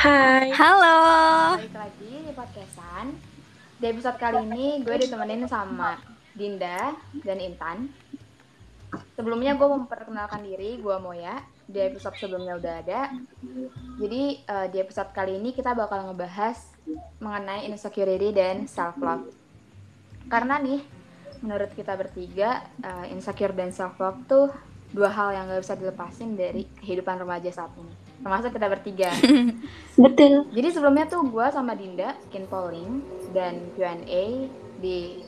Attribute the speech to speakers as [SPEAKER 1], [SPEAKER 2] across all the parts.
[SPEAKER 1] Hai.
[SPEAKER 2] Halo.
[SPEAKER 3] Balik lagi di podcastan. Di episode kali ini gue ditemenin sama Dinda dan Intan. Sebelumnya gue memperkenalkan diri, gue Moya. Di episode sebelumnya udah ada. Jadi eh, di episode kali ini kita bakal ngebahas mengenai insecurity dan self love. Karena nih, menurut kita bertiga, eh, insecure dan self love tuh dua hal yang gak bisa dilepasin dari kehidupan remaja saat ini. Termasuk kita bertiga.
[SPEAKER 1] Betul.
[SPEAKER 3] Jadi sebelumnya tuh gue sama Dinda bikin polling dan Q&A di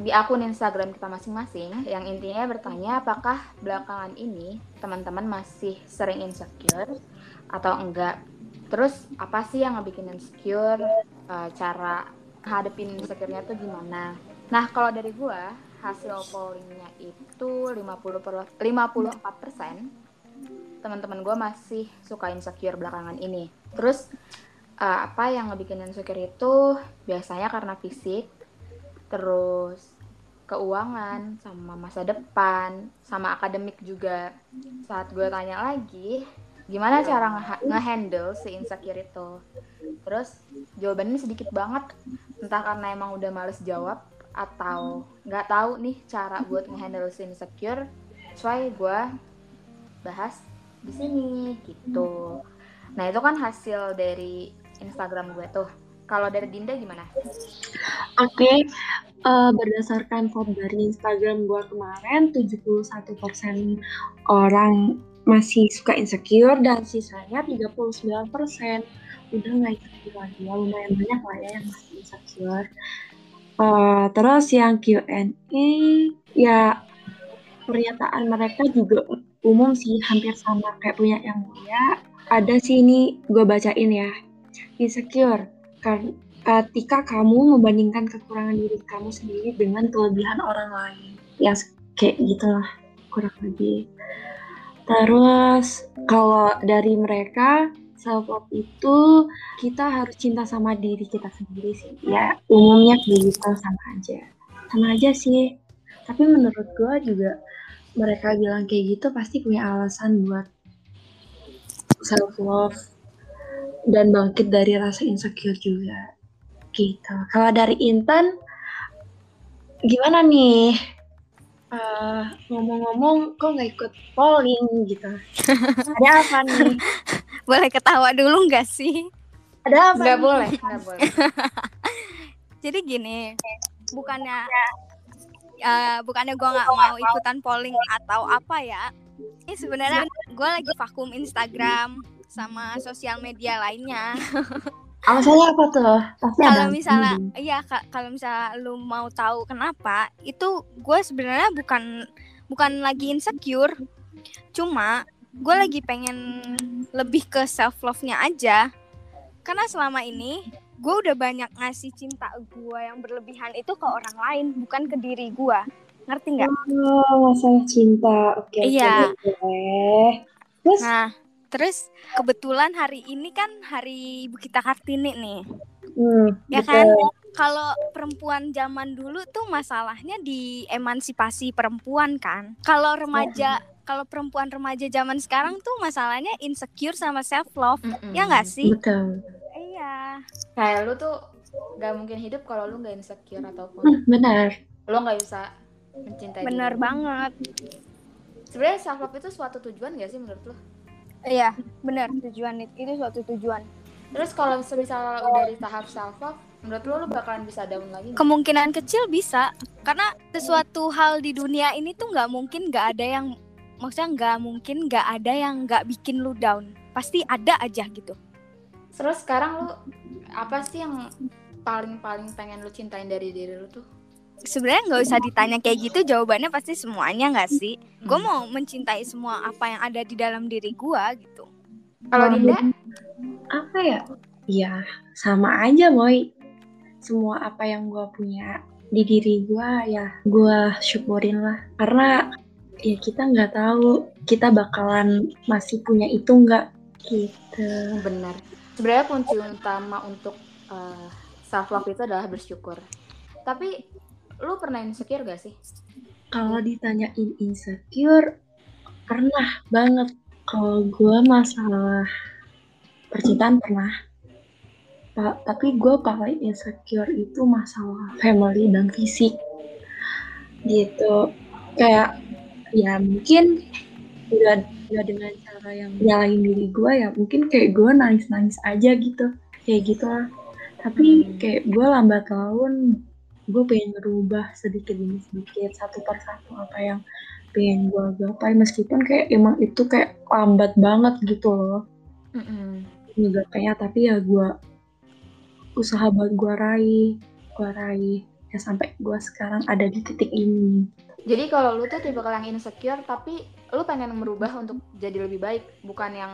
[SPEAKER 3] di akun Instagram kita masing-masing yang intinya bertanya apakah belakangan ini teman-teman masih sering insecure atau enggak. Terus apa sih yang ngebikin insecure? Eh, cara hadepin insecure-nya tuh gimana? Nah, kalau dari gue hasil pollingnya itu 50 per 54 persen teman-teman gue masih suka insecure belakangan ini. Terus uh, apa yang ngebikin insecure itu biasanya karena fisik, terus keuangan, sama masa depan, sama akademik juga. Saat gue tanya lagi, gimana cara nge- nge-handle si insecure itu? Terus jawabannya sedikit banget, entah karena emang udah males jawab atau nggak tahu nih cara buat nge-handle si insecure. Soalnya gue bahas di sini gitu. Nah itu kan hasil dari Instagram gue tuh. Kalau dari Dinda gimana?
[SPEAKER 1] Oke, eh, berdasarkan vote dari Instagram gua kemarin, 71% orang masih suka insecure dan sisanya 39% udah nggak insecure lagi. Ya, lumayan banyak lah ya yang masih insecure. Eh, terus yang Q&A, ya pernyataan mereka juga umum sih, hampir sama kayak punya yang mulia. Ada sih ini gue bacain ya. Insecure, karena ketika kamu membandingkan kekurangan diri kamu sendiri dengan kelebihan orang lain. Ya kayak gitulah kurang lebih. Terus kalau dari mereka self love itu kita harus cinta sama diri kita sendiri sih. Ya umumnya kayak gitu sama aja. Sama aja sih. Tapi menurut gue juga mereka bilang kayak gitu pasti punya alasan buat self love dan bangkit dari rasa insecure juga gitu. Kalau dari Intan gimana nih? Eh, ngomong-ngomong kok nggak ikut polling gitu? Ada apa nih?
[SPEAKER 2] Boleh ketawa dulu nggak sih?
[SPEAKER 1] Ada apa?
[SPEAKER 3] Nggak boleh, nggak boleh.
[SPEAKER 2] Jadi gini, bukannya eh, bukannya gue nggak mau ikutan polling atau apa ya? Ini sebenarnya gue lagi vakum Instagram sama sosial media lainnya.
[SPEAKER 1] Alasannya apa tuh? Pasti.
[SPEAKER 2] Kalau misalnya, iya ka- kalau misalnya lu mau tahu kenapa, itu gue sebenarnya bukan bukan lagi insecure, cuma gue lagi pengen lebih ke self love-nya aja. Karena selama ini gue udah banyak ngasih cinta gue yang berlebihan itu ke orang lain, bukan ke diri gue. Ngerti nggak?
[SPEAKER 1] Oh, masalah cinta. Oke, oke,
[SPEAKER 2] Iya.
[SPEAKER 1] boleh. Terus
[SPEAKER 2] Nah, terus kebetulan hari ini kan hari Ibu kita Kartini nih.
[SPEAKER 1] hmm,
[SPEAKER 2] ya
[SPEAKER 1] betul.
[SPEAKER 2] kan kalau perempuan zaman dulu tuh masalahnya di emansipasi perempuan kan kalau remaja kalau perempuan remaja zaman sekarang tuh masalahnya insecure sama self love
[SPEAKER 3] Mm-mm.
[SPEAKER 2] ya nggak sih
[SPEAKER 1] Betul.
[SPEAKER 2] Iya
[SPEAKER 3] Kayak lu tuh nggak mungkin hidup kalau lu nggak insecure ataupun
[SPEAKER 1] Hmm, benar.
[SPEAKER 3] lu nggak bisa mencintai
[SPEAKER 2] bener
[SPEAKER 3] diri.
[SPEAKER 2] banget
[SPEAKER 3] Sebenarnya self love itu suatu tujuan gak sih menurut lu?
[SPEAKER 2] iya bener tujuan it- itu suatu tujuan
[SPEAKER 3] Terus kalau misalnya udah di tahap self love, menurut lu lu bakalan bisa down lagi nggak?
[SPEAKER 2] kemungkinan kecil bisa karena sesuatu hal di dunia ini tuh nggak mungkin nggak ada yang maksudnya nggak mungkin nggak ada yang nggak bikin lu down pasti ada aja gitu
[SPEAKER 3] Terus sekarang lu apa sih yang paling-paling pengen lu cintain dari diri lu tuh?
[SPEAKER 2] sebenarnya nggak usah ditanya kayak gitu jawabannya pasti semuanya nggak sih gue
[SPEAKER 3] Hmm.
[SPEAKER 2] mau mencintai semua apa yang ada di dalam diri gue gitu
[SPEAKER 3] Kalau Dinda,
[SPEAKER 1] apa ya? Ya, sama aja, Boy. Semua apa yang gue punya di diri gue ya gue syukurin lah. Karena ya kita nggak tahu kita bakalan masih punya itu nggak gitu.
[SPEAKER 3] benar. Sebenarnya kunci utama untuk self love itu adalah bersyukur. Tapi lu pernah insecure gak sih?
[SPEAKER 1] Kalau ditanyain insecure, pernah banget. Kalau gue masalah percintaan pernah. Pa- tapi gue paling insecure itu masalah family dan fisik. Gitu. Kayak ya mungkin udah udah dengan cara yang nyalain diri gue ya mungkin kayak gue nangis nangis aja gitu. Kayak gitu lah. Tapi
[SPEAKER 3] Hmm.
[SPEAKER 1] kayak gue lambat laun gue pengen merubah sedikit demi sedikit satu persatu apa yang pengen gue gapai. Meskipun kayak emang itu kayak lambat banget gitu loh.
[SPEAKER 3] Mm-mm.
[SPEAKER 1] ngegapainya tapi ya gue usaha buat gue raih gue raih. Ya sampai gue sekarang ada di titik ini.
[SPEAKER 3] Jadi kalau lu tuh tipe yang insecure tapi lu pengen merubah untuk jadi lebih baik, bukan yang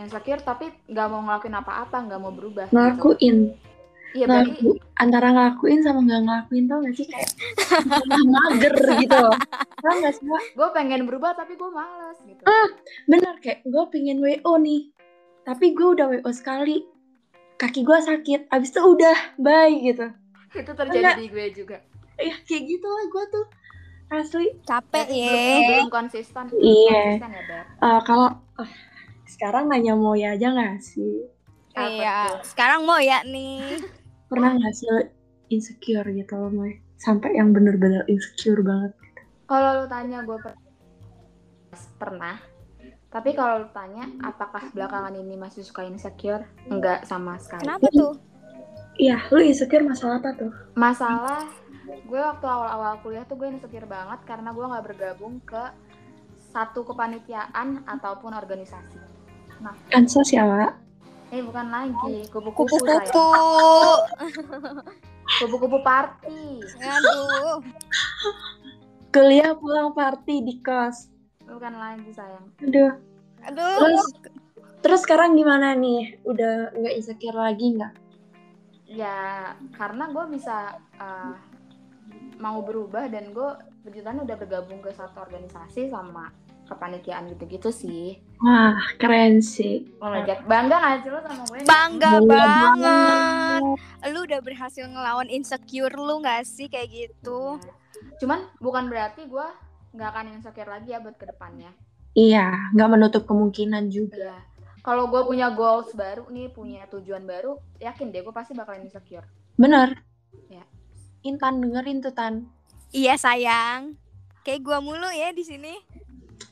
[SPEAKER 3] insecure tapi nggak mau ngelakuin apa-apa, nggak mau berubah. gitu.
[SPEAKER 1] ngelakuin
[SPEAKER 3] Iya berarti
[SPEAKER 1] ngelaku, antara ngelakuin sama nggak ngelakuin tau gak sih kayak mager gitu loh tau gak sih
[SPEAKER 3] gue pengen berubah tapi gue males gitu.
[SPEAKER 1] bener kayak gue pengen WO nih tapi gue udah WO sekali kaki gue sakit abis itu udah bye gitu
[SPEAKER 3] Itu terjadi di gue juga.
[SPEAKER 1] ya kayak gitu lah gue tuh asli
[SPEAKER 2] Capek ya.
[SPEAKER 3] belum, konsisten.
[SPEAKER 1] Iya.
[SPEAKER 3] Konsisten ya, Ber.
[SPEAKER 1] Eh, kalau ah, sekarang nanya mau ya aja gak sih
[SPEAKER 3] Apa
[SPEAKER 2] Iya.
[SPEAKER 3] tuh?
[SPEAKER 2] Sekarang mau ya nih.
[SPEAKER 1] pernah gak sih lo insecure gitu loh Moy sampai yang bener-bener insecure banget
[SPEAKER 3] Kalau lu tanya gue per- pernah. Tapi kalau lu tanya apakah belakangan ini masih suka insecure? Enggak sama sekali.
[SPEAKER 2] Kenapa tuh?
[SPEAKER 1] iya lu insecure masalah apa tuh
[SPEAKER 3] Masalah gue waktu awal-awal kuliah tuh gue insecure banget karena gue nggak bergabung ke satu kepanitiaan ataupun organisasi.
[SPEAKER 1] ansos ya Wak?
[SPEAKER 3] Eh bukan lagi kupu-kupu
[SPEAKER 2] Kupu-kupu.
[SPEAKER 3] Kupu-kupu party.
[SPEAKER 2] Aduh.
[SPEAKER 1] kuliah pulang party di kos
[SPEAKER 3] Bukan lagi sayang.
[SPEAKER 1] aduh
[SPEAKER 2] Aduh.
[SPEAKER 1] terus terus sekarang gimana nih udah nggak insecure lagi nggak
[SPEAKER 3] Ya karena gue bisa uh, mau berubah dan gue kebetulan udah bergabung ke satu organisasi sama kepanitiaan gitu-gitu sih.
[SPEAKER 1] wah keren sih
[SPEAKER 3] Lo ngajak bangga gak sih lo sama gue?
[SPEAKER 2] Bangga
[SPEAKER 1] Bangga
[SPEAKER 2] banget. Lu udah berhasil ngelawan insecure lu gak sih kayak gitu?
[SPEAKER 3] Cuman bukan berarti gue nggak akan insecure lagi ya buat ke depannya.
[SPEAKER 1] iya nggak menutup kemungkinan juga
[SPEAKER 3] Iya. Kalau gue punya goals baru nih, punya tujuan baru, yakin deh gue pasti bakalan insecure.
[SPEAKER 1] bener
[SPEAKER 3] Ya.
[SPEAKER 1] Intan dengerin tuh Tan
[SPEAKER 2] Iya sayang. Kayak gua mulu ya di sini.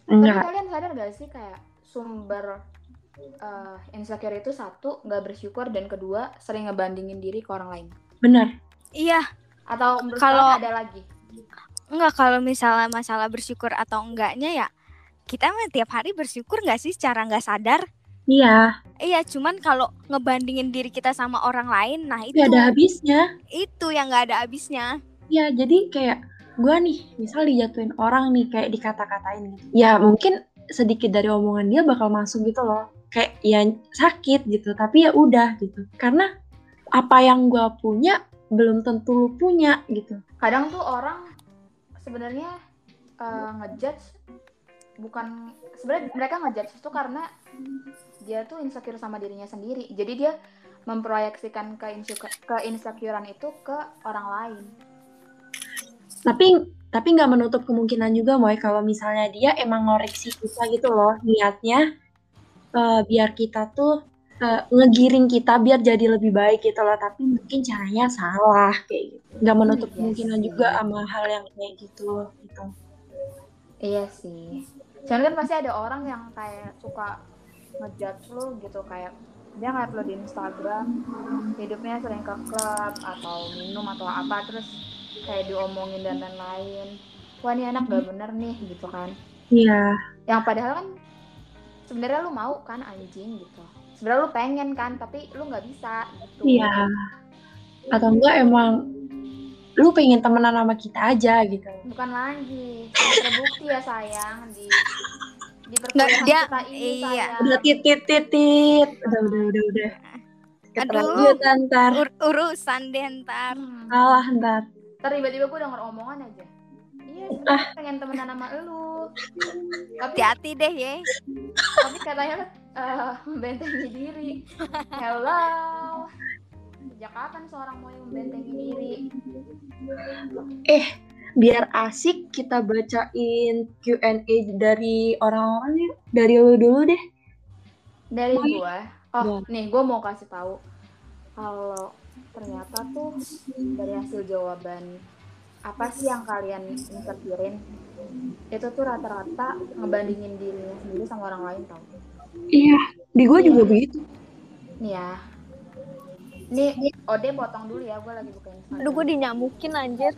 [SPEAKER 3] Tapi kalian sadar gak sih kayak sumber uh, insecure itu satu nggak bersyukur dan kedua sering ngebandingin diri ke orang lain.
[SPEAKER 1] bener
[SPEAKER 2] Iya.
[SPEAKER 3] Atau menurut
[SPEAKER 2] Kalau-
[SPEAKER 3] kalian ada lagi?
[SPEAKER 2] Enggak kalau misalnya masalah bersyukur atau enggaknya ya kita mah tiap hari bersyukur nggak sih secara nggak sadar?
[SPEAKER 1] Iya.
[SPEAKER 2] Iya, cuman kalau ngebandingin diri kita sama orang lain, nah itu
[SPEAKER 1] nggak ada habisnya.
[SPEAKER 2] Itu yang nggak ada habisnya.
[SPEAKER 1] ya jadi kayak gue nih misal dijatuhin orang nih kayak dikata-katain gitu. Ya mungkin sedikit dari omongan dia bakal masuk gitu loh. Kayak ya sakit gitu tapi ya udah gitu. Karena apa yang gue punya belum tentu lu punya gitu.
[SPEAKER 3] Kadang tuh orang sebenarnya uh, ngejudge bukan sebenarnya mereka ngejudge itu karena dia tuh insecure sama dirinya sendiri. Jadi dia memproyeksikan ke keinsecurean itu ke orang lain.
[SPEAKER 1] tapi tapi nggak menutup kemungkinan juga moy kalau misalnya dia emang ngoreksi kita gitu loh niatnya eh, biar kita tuh eh, ngegiring kita biar jadi lebih baik gitu loh tapi mungkin caranya salah kayak gitu nggak menutup
[SPEAKER 3] Iya
[SPEAKER 1] kemungkinan
[SPEAKER 3] sih.
[SPEAKER 1] juga sama hal yang kayak gitu gitu
[SPEAKER 3] Iya sih. Cuman kan pasti ada orang yang kayak suka ngejudge lu gitu kayak dia ngeliat lu di Instagram hidupnya sering ke klub atau minum atau apa terus kayak diomongin dan lain-lain. Wah ini anak gak bener nih gitu kan.
[SPEAKER 1] iya
[SPEAKER 3] Yang padahal kan sebenarnya lu mau kan anjing gitu. Sebenarnya lu pengen kan tapi lu nggak bisa gitu.
[SPEAKER 1] iya atau enggak emang lu pengen temenan sama kita aja gitu
[SPEAKER 3] Bukan lagi. Terbukti ya sayang di di
[SPEAKER 2] Nggak,
[SPEAKER 3] perkuliahan
[SPEAKER 2] dia-
[SPEAKER 3] kita ini
[SPEAKER 2] iya.
[SPEAKER 3] sayang.
[SPEAKER 1] udah titit titit udah udah udah udah keterlanjutan ntar
[SPEAKER 2] Ur- urusan deh ntar.
[SPEAKER 3] Hmm.
[SPEAKER 1] salah ntar
[SPEAKER 3] Ntar tiba-tiba gue denger omongan aja. Iya,
[SPEAKER 1] Ah.
[SPEAKER 3] pengen temenan sama lu. Tapi
[SPEAKER 2] Hati-hati deh ya.
[SPEAKER 3] tapi katanya eh, membentengi diri. Hello. Sejak kapan seorang mau yang membentengi diri?
[SPEAKER 1] Eh, biar asik kita bacain Q&A dari orang-orang yuk. Dari lu dulu deh.
[SPEAKER 3] Dari
[SPEAKER 1] ya?
[SPEAKER 3] gua, Oh, nih gue mau kasih tahu kalau ternyata tuh dari hasil jawaban apa sih yang kalian insecurein itu tuh rata-rata ngebandingin dirinya sendiri sama orang lain tau
[SPEAKER 1] Iya, di gue juga begitu.
[SPEAKER 3] nih ya nih Ode potong dulu ya gue lagi buka Instagram
[SPEAKER 2] Aduh gue dinyamukin anjir.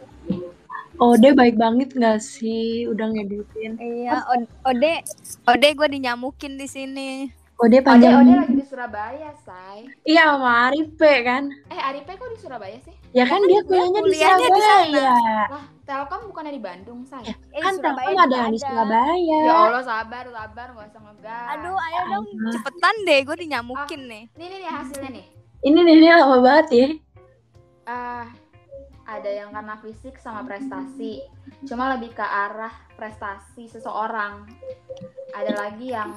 [SPEAKER 1] Oh, dia baik banget gak sih? Udah ngeditin.
[SPEAKER 2] Iya, Od- Ode, Ode gue dinyamukin di sini.
[SPEAKER 1] Oh,
[SPEAKER 3] Ode
[SPEAKER 1] panjang.
[SPEAKER 3] Ode lagi di Surabaya say
[SPEAKER 1] Iya, sama Arife kan?
[SPEAKER 3] eh Arife kok di Surabaya sih
[SPEAKER 1] Ya kan dia kuliahnya di
[SPEAKER 2] kuliahnya di
[SPEAKER 1] Surabaya.
[SPEAKER 3] lah Telkom bukannya di Bandung say
[SPEAKER 1] Ya,
[SPEAKER 2] Eh,
[SPEAKER 1] kan
[SPEAKER 2] Surabaya
[SPEAKER 1] Telkom ada di. Surabaya.
[SPEAKER 3] ya Allah sabar sabar gak usah ngegas
[SPEAKER 2] Aduh, ayo dong cepetan deh, gue dinyamukin nih.
[SPEAKER 3] nih nih nih hasilnya nih
[SPEAKER 1] Ini nih, ini lama banget ya.
[SPEAKER 3] ah ada yang karena fisik sama prestasi. Cuma lebih ke arah prestasi seseorang. Ada lagi yang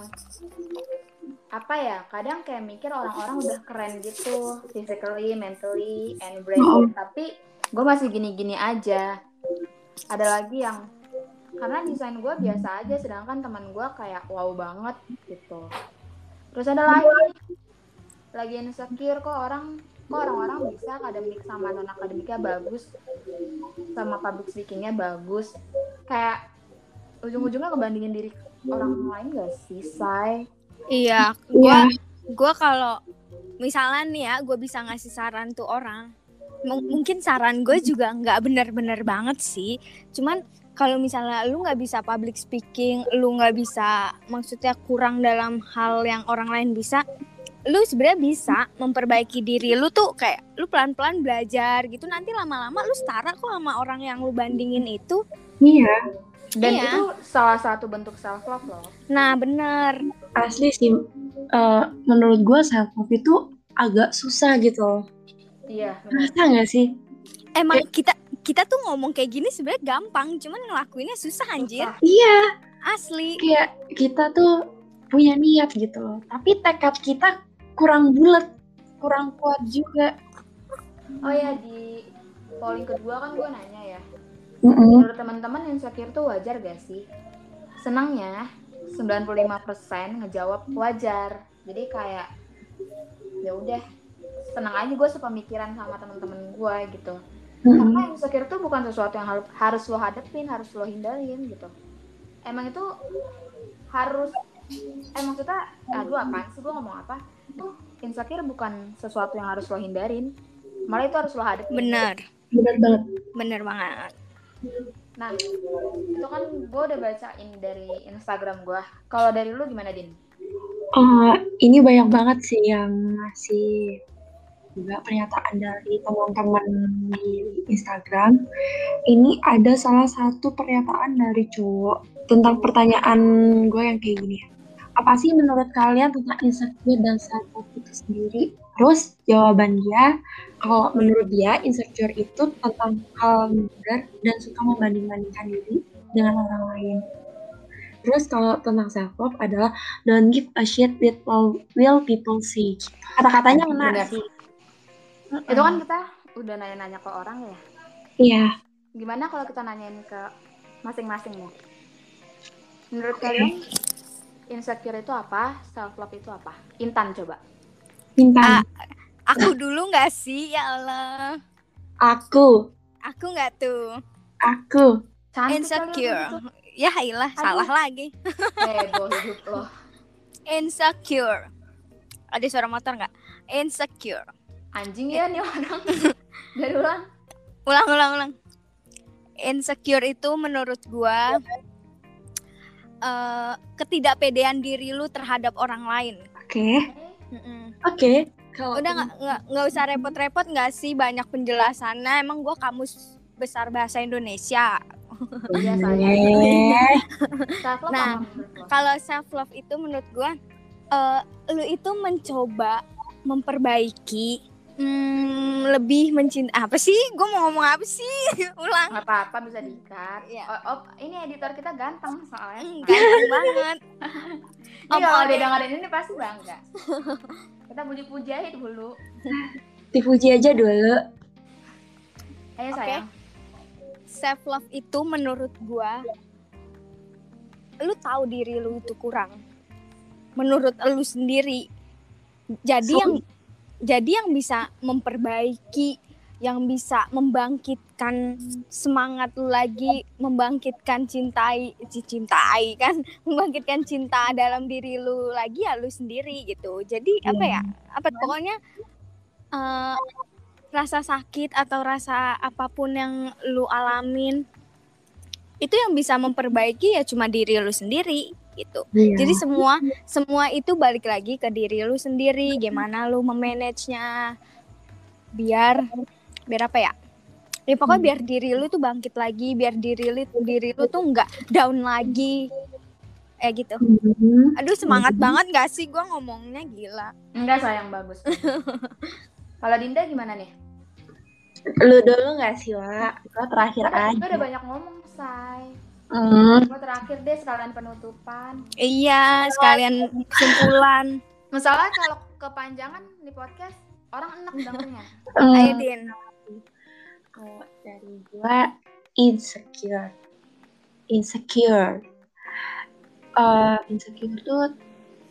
[SPEAKER 3] apa ya kadang kayak mikir orang-orang udah keren gitu physically mentally and brain. Tapi gue masih gini-gini aja. Ada lagi yang karena desain gue biasa aja sedangkan teman gue kayak wow banget gitu. Terus ada lagi lagi insecure kok orang kok orang-orang bisa akademik sama non akademiknya bagus sama public speakingnya bagus kayak ujung-ujungnya ngebandingin diri orang lain gak sih say
[SPEAKER 2] Iya,
[SPEAKER 1] Iya.
[SPEAKER 2] gue gue kalau misalnya nih ya, gue bisa ngasih saran tuh orang. M- mungkin saran gue juga nggak bener-bener banget sih. Cuman kalau misalnya lu nggak bisa public speaking, lu nggak bisa, maksudnya kurang dalam hal yang orang lain bisa, lu sebenarnya bisa memperbaiki diri lu tuh kayak lu pelan-pelan belajar gitu. Nanti lama-lama lu setara kok sama orang yang lu bandingin itu.
[SPEAKER 1] Iya,
[SPEAKER 3] dan
[SPEAKER 2] Iya.
[SPEAKER 3] itu salah satu bentuk self love loh
[SPEAKER 2] Nah bener.
[SPEAKER 1] asli sih. eh, menurut gue self love itu agak susah gitu. loh.
[SPEAKER 3] iya
[SPEAKER 1] Masa nggak sih?
[SPEAKER 2] Emang kita kita tuh ngomong kayak gini sebenarnya gampang, cuman ngelakuinnya susah anjir.
[SPEAKER 3] Susah.
[SPEAKER 1] Iya,
[SPEAKER 2] Asli.
[SPEAKER 1] kayak kita tuh punya niat gitu loh. Tapi tekad kita kurang bulat, kurang kuat juga.
[SPEAKER 3] oh ya di polling kedua kan gue nanya ya.
[SPEAKER 1] Mm-mm.
[SPEAKER 3] menurut teman-teman insecure tuh wajar gak sih? Senangnya 95% ngejawab wajar. Jadi kayak ya udah senang aja gue sepemikiran sama teman-teman gue gitu. Karena insecure tuh bukan sesuatu yang harus lo hadepin harus lo hindarin gitu. Emang itu harus eh maksudnya aduh apaan sih? Gue ngomong apa tuh insecure bukan sesuatu yang harus lo hindarin malah itu harus lo hadepin
[SPEAKER 2] Bener,
[SPEAKER 1] Bener banget.
[SPEAKER 2] bener banget.
[SPEAKER 3] nah itu kan gue udah bacain dari Instagram gue kalau dari lu gimana din
[SPEAKER 1] Eh, ini banyak banget sih yang ngasih juga pernyataan dari teman-teman di Instagram. Ini ada salah satu pernyataan dari cowok tentang pertanyaan gue yang kayak gini. Apa sih menurut kalian tentang insecure dan self itu sendiri? Terus jawaban dia, kalau menurut dia insecure itu tentang hal minder dan suka membanding-bandingkan diri dengan orang lain. Terus kalau tentang self love adalah don't give a shit with all will people say. Kata-katanya
[SPEAKER 3] Bener.
[SPEAKER 1] sih.
[SPEAKER 3] itu kan kita udah nanya-nanya ke orang ya
[SPEAKER 1] Iya.
[SPEAKER 3] gimana kalau kita nanyain ke masing-masing nih menurut kalian insecure itu apa self love itu apa Intan coba
[SPEAKER 1] Intan.
[SPEAKER 2] Ah. Aku dulu nggak sih, ya Allah.
[SPEAKER 1] Aku.
[SPEAKER 2] Aku nggak tuh.
[SPEAKER 1] Aku.
[SPEAKER 3] cantik
[SPEAKER 2] Insecure. Ya ilah, salah lagi.
[SPEAKER 3] heboh hidup lo
[SPEAKER 2] Insecure. Ada suara motor nggak? Insecure.
[SPEAKER 3] anjing ya nih orang dari ulang
[SPEAKER 2] Ulang, ulang, ulang. Insecure itu menurut gua eh ketidakpedean diri lu terhadap orang lain.
[SPEAKER 1] Oke. Oke. Kalau
[SPEAKER 2] Udah nggak nggak nggak usah repot-repot nggak sih banyak penjelasannya. Emang gua kamus besar bahasa Indonesia.
[SPEAKER 3] biasa aja self love
[SPEAKER 2] Nah, Kalau self love itu menurut gua eh lu itu mencoba memperbaiki hmm, lebih mencintai apa sih? Gue mau ngomong apa sih? Ulang.
[SPEAKER 3] nggak apa-apa bisa diikat
[SPEAKER 2] Iya.
[SPEAKER 3] oh, oh, ini editor kita ganteng soalnya
[SPEAKER 2] Ganteng banget.
[SPEAKER 3] ini
[SPEAKER 2] Om
[SPEAKER 3] kalau dia dengerin ini pasti bangga kita puji-puji aja dulu
[SPEAKER 1] dipuji aja dulu.
[SPEAKER 3] ayo
[SPEAKER 2] Oke.
[SPEAKER 3] sayang
[SPEAKER 2] Self love itu menurut gua lu tahu diri lu itu kurang. Menurut lu sendiri. Jadi
[SPEAKER 1] So-
[SPEAKER 2] yang jadi yang bisa memperbaiki, yang bisa membangkitkan semangat lu lagi, membangkitkan cintai, ci- cintai kan, membangkitkan cinta dalam diri lu lagi ya lu sendiri gitu. Jadi apa ya? Apa pokoknya eh, rasa sakit atau rasa apa pun yang lu alamin itu yang bisa memperbaiki ya cuma diri lu sendiri gitu.
[SPEAKER 1] Iya.
[SPEAKER 2] Jadi semua semua itu balik lagi ke diri lu sendiri, gimana lu memanage-nya biar biar apa ya? Ya pokoknya biar diri lu tuh bangkit lagi, biar diri lu diri lu tuh nggak down lagi. Eh gitu.
[SPEAKER 1] Mhm.
[SPEAKER 2] Aduh semangat banget gak sih gua ngomongnya gila.
[SPEAKER 3] Enggak sayang bagus. Kalau Dinda gimana nih?
[SPEAKER 1] Lu dulu nggak sih, Wak? Gua terakhir
[SPEAKER 3] Gue
[SPEAKER 1] aja.
[SPEAKER 3] udah banyak ngomong, say.
[SPEAKER 1] Hmm.
[SPEAKER 3] Gue terakhir deh sekalian penutupan.
[SPEAKER 2] Iya, sekalian kesimpulan.
[SPEAKER 3] Masalah kalau kepanjangan di podcast orang enak dengernya.
[SPEAKER 1] Hmm.
[SPEAKER 2] Ayo Din.
[SPEAKER 1] Kalau dari gua insecure. Insecure. Eh, insecure tuh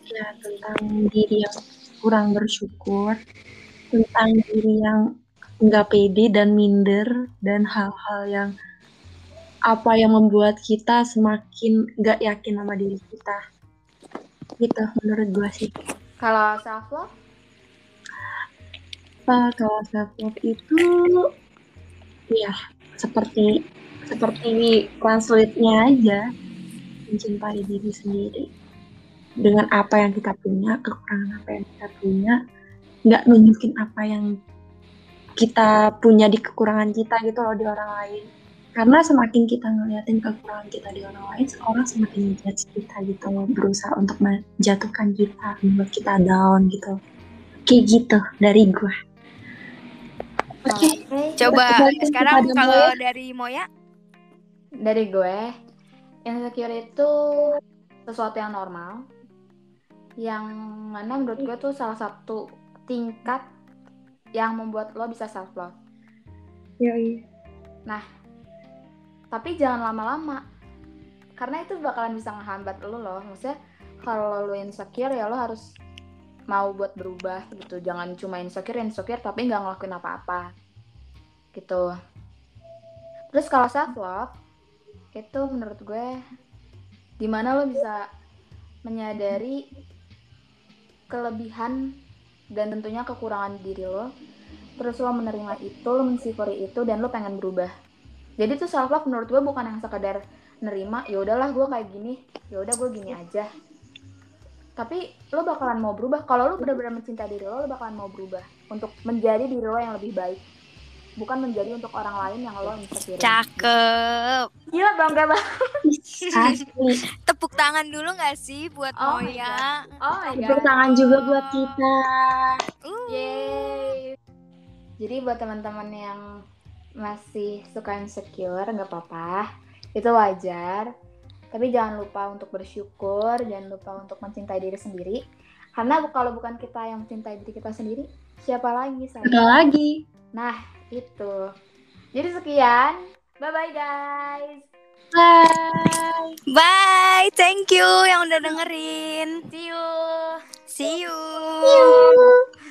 [SPEAKER 1] ya tentang diri yang kurang bersyukur, tentang diri yang nggak pede dan minder dan hal-hal yang apa yang membuat kita semakin nggak yakin sama diri kita. Gitu menurut gua sih.
[SPEAKER 3] Kalau self love,
[SPEAKER 1] apa kalau self love itu ya seperti seperti translate-nya aja. Mencintai diri sendiri. Dengan apa yang kita punya kekurangan apa yang kita punya. Nggak nunjukin apa yang kita punya di kekurangan kita gitu loh di orang lain karena semakin kita ngeliatin kekurangan kita di orang lain orang semakin judge kita gitu loh berusaha untuk menjatuhkan kita membuat kita down gitu kayak gitu dari gue Oke,
[SPEAKER 3] oke.
[SPEAKER 2] Coba sekarang kalau
[SPEAKER 1] Moya.
[SPEAKER 2] dari Moya,
[SPEAKER 3] Dari gue, insecure itu sesuatu yang normal. Yang mana menurut gue tuh salah satu tingkat yang membuat lo bisa self love.
[SPEAKER 1] Yoi.
[SPEAKER 3] Tapi jangan lama-lama. Karena itu bakalan bisa ngehambat lo loh. Maksudnya kalau lo insecure ya lo harus mau buat berubah gitu. Jangan cuma insecure insecure tapi nggak ngelakuin apa-apa. Gitu. Terus kalau self love itu menurut gue di mana lo bisa menyadari kelebihan dan tentunya kekurangan diri lo terus lo menerima itu lo mensyukuri itu dan lo pengen berubah jadi tuh self love menurut gue bukan yang sekedar nerima ya udahlah gue kayak gini ya udah gue gini aja tapi lo bakalan mau berubah kalau lo benar-benar mencintai diri lo lo bakalan mau berubah untuk menjadi diri lo yang lebih baik bukan menjadi untuk orang lain yang lo insecure
[SPEAKER 2] cakep.
[SPEAKER 3] gila bangga banget.
[SPEAKER 2] Tepuk tangan dulu gak sih buat
[SPEAKER 3] Oh
[SPEAKER 2] Moya?
[SPEAKER 3] oh my
[SPEAKER 1] Tepuk tangan juga buat kita.
[SPEAKER 2] Uh.
[SPEAKER 3] Yeay. Jadi buat teman-teman yang masih suka insecure, nggak apa-apa. Itu wajar. Tapi jangan lupa untuk bersyukur, jangan lupa untuk mencintai diri sendiri. Karena kalau bukan kita yang mencintai diri kita sendiri, siapa lagi saya?
[SPEAKER 1] lagi.
[SPEAKER 3] Nah, itu. Jadi sekian. Bye-bye guys.
[SPEAKER 1] Bye.
[SPEAKER 2] Bye, thank you yang udah dengerin.
[SPEAKER 3] See you.
[SPEAKER 2] See you.
[SPEAKER 1] See you.